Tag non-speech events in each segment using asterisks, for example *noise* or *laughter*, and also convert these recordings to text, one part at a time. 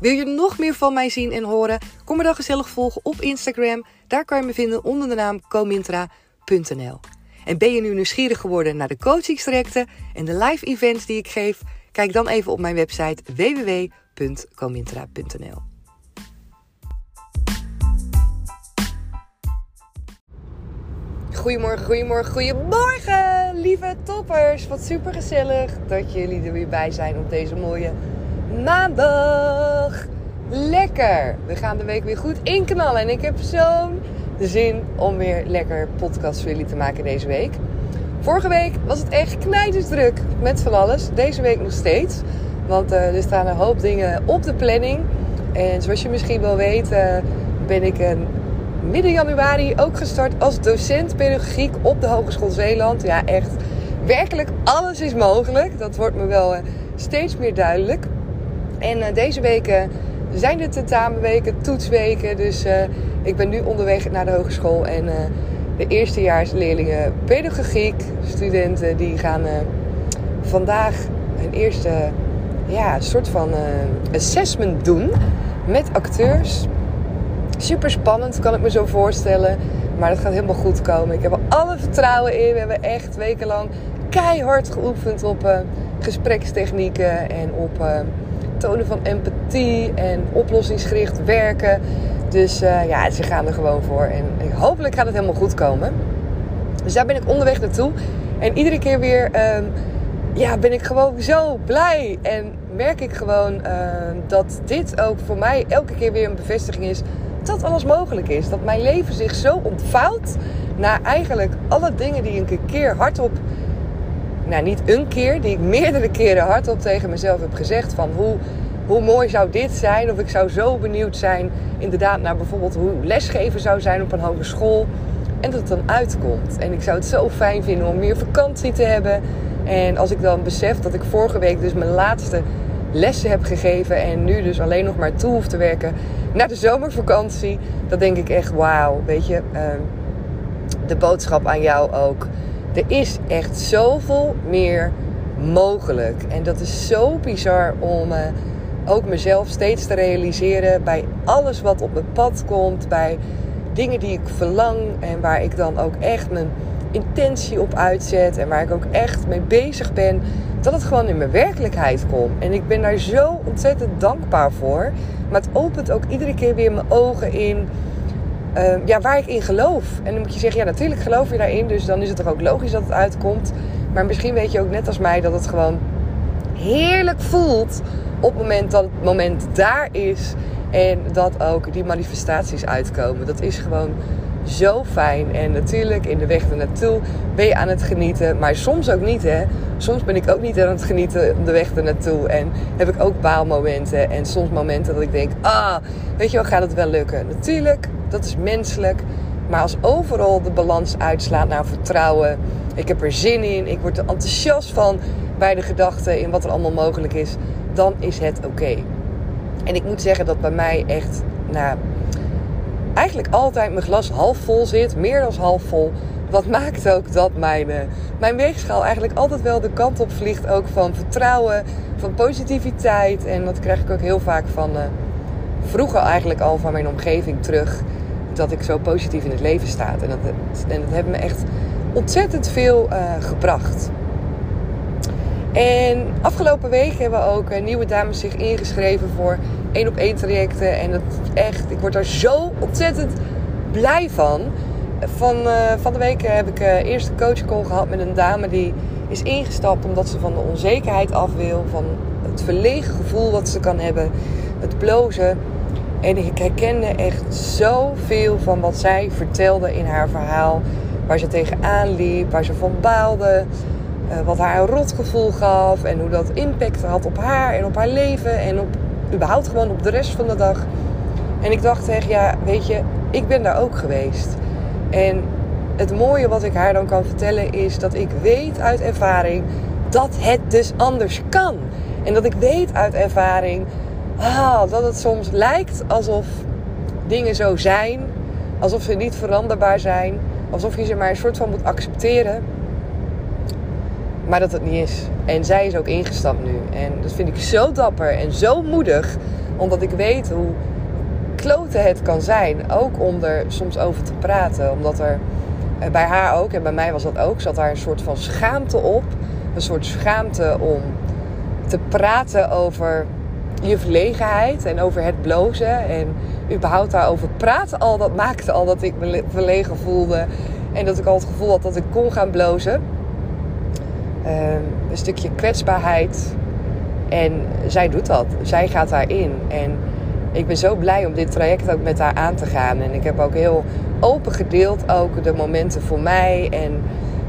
Wil je nog meer van mij zien en horen? Kom me dan gezellig volgen op Instagram. Daar kan je me vinden onder de naam comintra.nl. En ben je nu nieuwsgierig geworden naar de coachingstrajecten en de live events die ik geef? Kijk dan even op mijn website www.comintra.nl. Goedemorgen, goedemorgen, goedemorgen, lieve toppers. Wat super gezellig dat jullie er weer bij zijn op deze mooie maandag. Lekker! We gaan de week weer goed inknallen. En ik heb zo'n zin om weer lekker podcast voor jullie te maken deze week. Vorige week was het echt druk met van alles. Deze week nog steeds. Want uh, er staan een hoop dingen op de planning. En zoals je misschien wel weet, uh, ben ik een midden januari ook gestart als docent pedagogiek op de Hogeschool Zeeland. Ja, echt werkelijk alles is mogelijk. Dat wordt me wel steeds meer duidelijk. En eh, deze weken zijn de tentamenweken, toetsweken. Dus uh, ik ben nu onderweg naar de hogeschool. En uh, de eerstejaarsleerlingen pedagogiek, studenten, die gaan vandaag hun eerste ja, soort van assessment doen met acteurs. Super spannend, kan ik me zo voorstellen. Maar dat gaat helemaal goed komen. Ik heb er alle vertrouwen in. We hebben echt wekenlang keihard geoefend op gesprekstechnieken en op tonen van empathie en oplossingsgericht werken. Dus uh, ja, ze gaan er gewoon voor. En hopelijk gaat het helemaal goed komen. Dus daar ben ik onderweg naartoe. En iedere keer weer um, ja, ben ik gewoon zo blij. En merk ik gewoon uh, dat dit ook voor mij elke keer weer een bevestiging is dat alles mogelijk is. Dat mijn leven zich zo ontvouwt naar eigenlijk alle dingen die ik een keer hardop nou niet een keer, die ik meerdere keren hardop tegen mezelf heb gezegd van hoe, hoe mooi zou dit zijn. Of ik zou zo benieuwd zijn inderdaad naar bijvoorbeeld hoe lesgeven zou zijn op een hogeschool. En dat het dan uitkomt. En ik zou het zo fijn vinden om meer vakantie te hebben. En als ik dan besef dat ik vorige week dus mijn laatste lessen heb gegeven en nu dus alleen nog maar toe hoef te werken naar de zomervakantie, dan denk ik echt wauw, weet je, ehm, de boodschap aan jou ook er is echt zoveel meer mogelijk. En dat is zo bizar om uh, ook mezelf steeds te realiseren bij alles wat op mijn pad komt, bij dingen die ik verlang en waar ik dan ook echt mijn intentie op uitzet en waar ik ook echt mee bezig ben, dat het gewoon in mijn werkelijkheid komt. En ik ben daar zo ontzettend dankbaar voor. Maar het opent ook iedere keer weer mijn ogen in Ehm, ja, waar ik in geloof. En dan moet je zeggen, ja, natuurlijk geloof je daarin. Dus dan is het toch ook logisch dat het uitkomt. Maar misschien weet je ook net als mij dat het gewoon heerlijk voelt op het moment dat het moment daar is. En dat ook die manifestaties uitkomen. Dat is gewoon zo fijn. En natuurlijk in de weg ernaartoe ben je aan het genieten. Maar soms ook niet hè. Soms ben ik ook niet aan het genieten op de weg ernaartoe. En heb ik ook baalmomenten. En soms momenten dat ik denk, ah, weet je wel, gaat het wel lukken. Natuurlijk dat is menselijk. Maar als overal de balans uitslaat naar vertrouwen, ik heb er zin in, ik word er enthousiast van bij de gedachte in wat er allemaal mogelijk is, dan is het oké. En ik moet zeggen dat bij mij echt, nou, eigenlijk altijd mijn glas half vol zit, meer dan half vol. Wat maakt ook dat mijn, uh, mijn weegschaal eigenlijk altijd wel de kant op vliegt. Ook van vertrouwen, van positiviteit. En dat krijg ik ook heel vaak van uh, vroeger eigenlijk al van mijn omgeving terug dat ik zo positief in het leven sta. En dat, en dat heeft me echt ontzettend veel uh, gebracht. En afgelopen week hebben ook eh, nieuwe dames zich ingeschreven voor één op één trajecten. En dat echt, ik word daar zo ontzettend blij van. Van, uh, van de week heb ik uh, eerst een coachcall gehad met een dame die is ingestapt omdat ze van de onzekerheid af wil. Van het verlegen gevoel wat ze kan hebben. Het blozen. En ik herkende echt zoveel van wat zij vertelde in haar verhaal. Waar ze tegenaan liep, waar ze van baalde. Uh, wat haar een rotgevoel gaf. En hoe dat impact had op haar en op haar leven. En op, überhaupt gewoon op de rest van de dag. En ik dacht echt, ja, weet je, ik ben daar ook geweest. En het mooie wat ik haar dan kan vertellen is dat ik weet uit ervaring dat het dus anders kan. En dat ik weet uit ervaring ah, dat het soms lijkt alsof dingen zo zijn, alsof ze niet veranderbaar zijn, alsof je ze maar een soort van moet accepteren. Maar dat het niet is. En zij is ook ingestapt nu. En dat vind ik zo dapper en zo moedig. Omdat ik weet hoe kloten het kan zijn. Ook om er soms over te praten. Omdat er eh, bij haar ook, en bij mij was dat ook, zat daar een soort van schaamte op. Een soort schaamte om te praten over je verlegenheid en over het blozen. En überhaupt daarover praten al, dat maakte al dat ik me verlegen voelde. En dat ik al het gevoel had dat ik kon gaan blozen. Um, een stukje kwetsbaarheid. En zij doet dat. Zij gaat daarin. En ik ben zo blij om dit traject ook met haar aan te gaan. En ik heb ook heel open gedeeld ook de momenten voor mij. En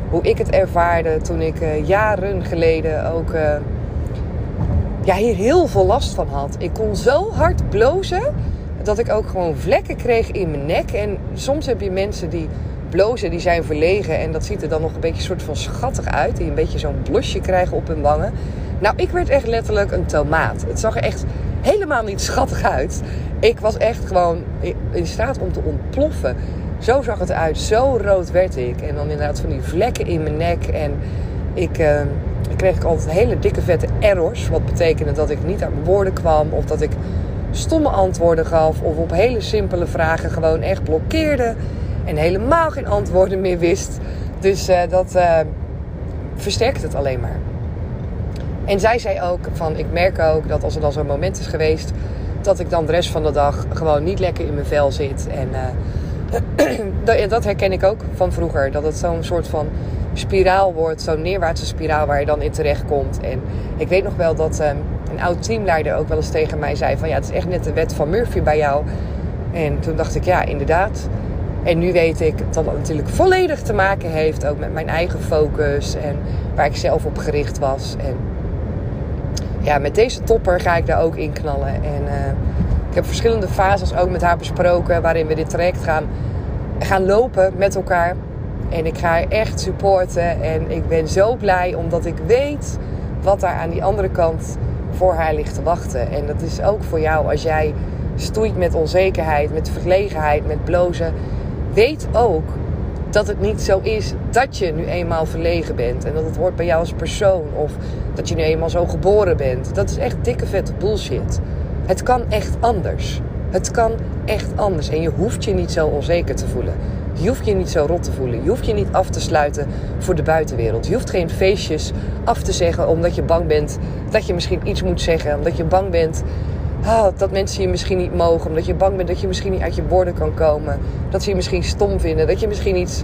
hoe ik het ervaarde toen ik uh, jaren geleden ook... Uh, ja, hier heel veel last van had. Ik kon zo hard blozen dat ik ook gewoon vlekken kreeg in mijn nek. En soms heb je mensen die blozen, die zijn verlegen. En dat ziet er dan nog een beetje soort van schattig uit. Die een beetje zo'n blusje krijgen op hun wangen. Nou, ik werd echt letterlijk een tomaat. Het zag er echt helemaal niet schattig uit. Ik was echt gewoon in staat om te ontploffen. Zo zag het eruit. Zo rood werd ik. En dan inderdaad van die vlekken in mijn nek. En ik... Uh, kreeg ik altijd hele dikke vette errors. Wat betekende dat ik niet uit mijn woorden kwam. Of dat ik stomme antwoorden gaf. Of op hele simpele vragen gewoon echt blokkeerde. En helemaal geen antwoorden meer wist. Dus uh, dat uh, versterkt het alleen maar. En zij zei ook van ik merk ook dat als er dan zo'n moment is geweest. Dat ik dan de rest van de dag gewoon niet lekker in mijn vel zit. En *clears throat* uh, dat herken ik ook van vroeger. Dat het zo'n soort van spiraal wordt, zo'n neerwaartse spiraal waar je dan in terecht komt. En ik weet nog wel dat um, een oud teamleider ook wel eens tegen mij zei van ja, het is echt net de wet van Murphy bij jou. En toen dacht ik ja, inderdaad. En nu weet ik dat het natuurlijk volledig te maken heeft ook met mijn eigen focus en waar ik zelf op gericht was. En ja, met deze topper ga ik daar ook in knallen. En uh, ik heb verschillende fases ook met haar besproken waarin we dit traject gaan, gaan lopen met elkaar. En ik ga haar echt supporten. En ik ben zo blij omdat ik weet wat daar aan die andere kant voor haar ligt te wachten. En dat is ook voor jou als jij stoeit met onzekerheid, met verlegenheid, met blozen. Weet ook dat het niet zo is dat je nu eenmaal verlegen bent. En dat het hoort bij jou als persoon. Of dat je nu eenmaal zo geboren bent. Dat is echt dikke vette bullshit. Het kan echt anders. Het kan echt anders. En je hoeft je niet zo onzeker te voelen. Je hoeft je niet zo rot te voelen. Je hoeft je niet af te sluiten voor de buitenwereld. Je hoeft geen feestjes af te zeggen omdat je bang bent dat je misschien iets moet zeggen. Omdat je bang bent ah, dat mensen je misschien niet mogen. Omdat je bang bent dat je misschien niet uit je woorden kan komen. Dat ze je misschien stom vinden. Dat je misschien iets,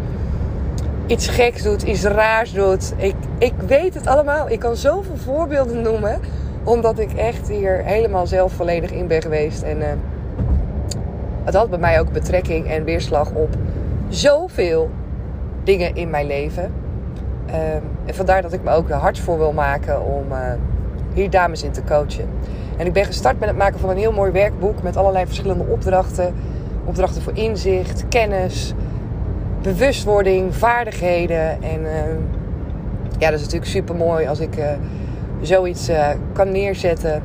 iets geks doet, iets raars doet. Ik, ik weet het allemaal. Ik kan zoveel voorbeelden noemen. Omdat ik echt hier helemaal zelf volledig in ben geweest. En uh, het had bij mij ook betrekking en weerslag op zoveel dingen in mijn leven. Um, en vandaar dat ik me ook hard voor wil maken om uh, hier dames in te coachen. En ik ben gestart met het maken van een heel mooi werkboek met allerlei verschillende opdrachten. Opdrachten voor inzicht, kennis, bewustwording, vaardigheden. En uh, ja, dat is natuurlijk super mooi als ik uh, zoiets uh, kan neerzetten.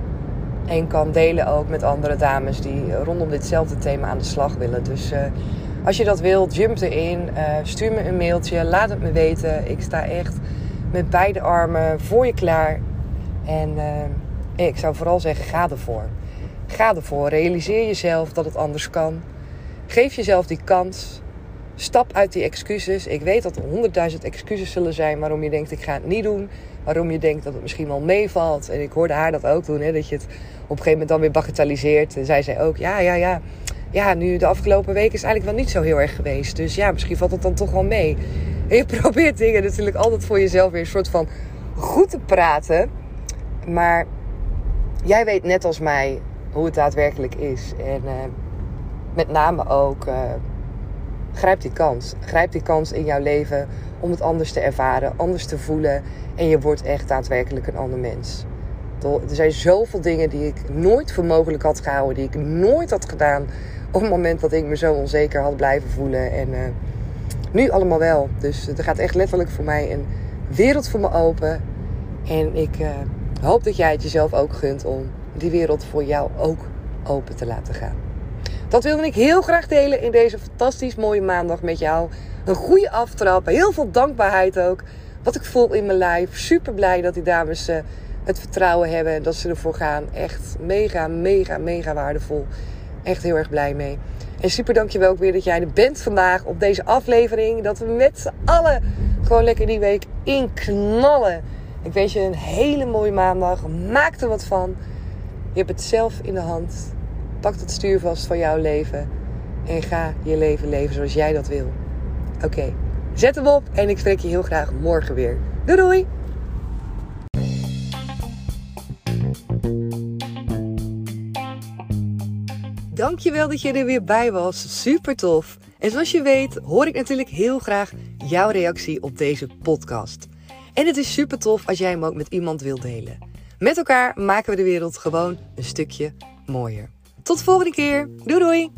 En kan delen ook met andere dames die rondom ditzelfde thema aan de slag willen. Dus als je dat wilt, jump erin. Stuur me een mailtje. Laat het me weten. Ik sta echt met beide armen voor je klaar. En ik zou vooral zeggen, ga ervoor. Ga ervoor. Realiseer jezelf dat het anders kan. Geef jezelf die kans. Stap uit die excuses. Ik weet dat er honderdduizend excuses zullen zijn waarom je denkt, ik ga het niet doen. waarom je denkt dat het misschien wel meevalt. En ik hoorde haar dat ook doen, hè, dat je het op een gegeven moment dan weer bagatelliseert. En zij zei ook, ja, ja, ja, ja, nu de afgelopen week is eigenlijk wel niet zo heel erg geweest. Dus ja, misschien valt het dan toch wel mee. En je *laughs* probeert dingen natuurlijk altijd voor jezelf weer een soort van goed te praten. Maar jij weet net als mij hoe het daadwerkelijk is. En uh, met name ook, uh, grijp die kans. Grijp die kans in jouw leven om het anders te ervaren, anders te voelen. En je wordt echt daadwerkelijk een ander mens. Er zijn zoveel dingen die ik nooit voor mogelijk had gehouden, die ik nooit had gedaan op het moment dat ik me zo onzeker had blijven voelen. En uh, nu allemaal wel. Dus er gaat echt letterlijk voor mij een wereld voor me open. En ik hoop dat jij het jezelf ook gunt om die wereld voor jou ook open te laten gaan. Dat wilde ik heel graag delen in deze fantastisch mooie maandag met jou. Een goede aftrap, heel veel dankbaarheid ook. Wat ik voel in mijn lijf. Super blij dat die dames uh, het vertrouwen hebben en dat ze ervoor gaan. Echt mega, mega, mega waardevol. Echt heel erg blij mee. En super dankjewel ook weer dat jij er bent vandaag op deze aflevering. Dat we met z'n allen gewoon lekker die week inknallen. Ik wens je een hele mooie maandag. Maak er wat van. Je hebt het zelf in de hand. Pak het stuur vast van jouw leven. En ga je leven leven zoals jij dat wil. Oké, zet hem op en ik spreek je heel graag morgen weer. Doei doei! Dankjewel dat je er weer bij was. Super tof. En zoals je weet hoor ik natuurlijk heel graag jouw reactie op deze podcast. En het is super tof als jij hem ook met iemand wilt delen. Met elkaar maken we de wereld gewoon een stukje mooier. Tot de volgende keer. Doei doei!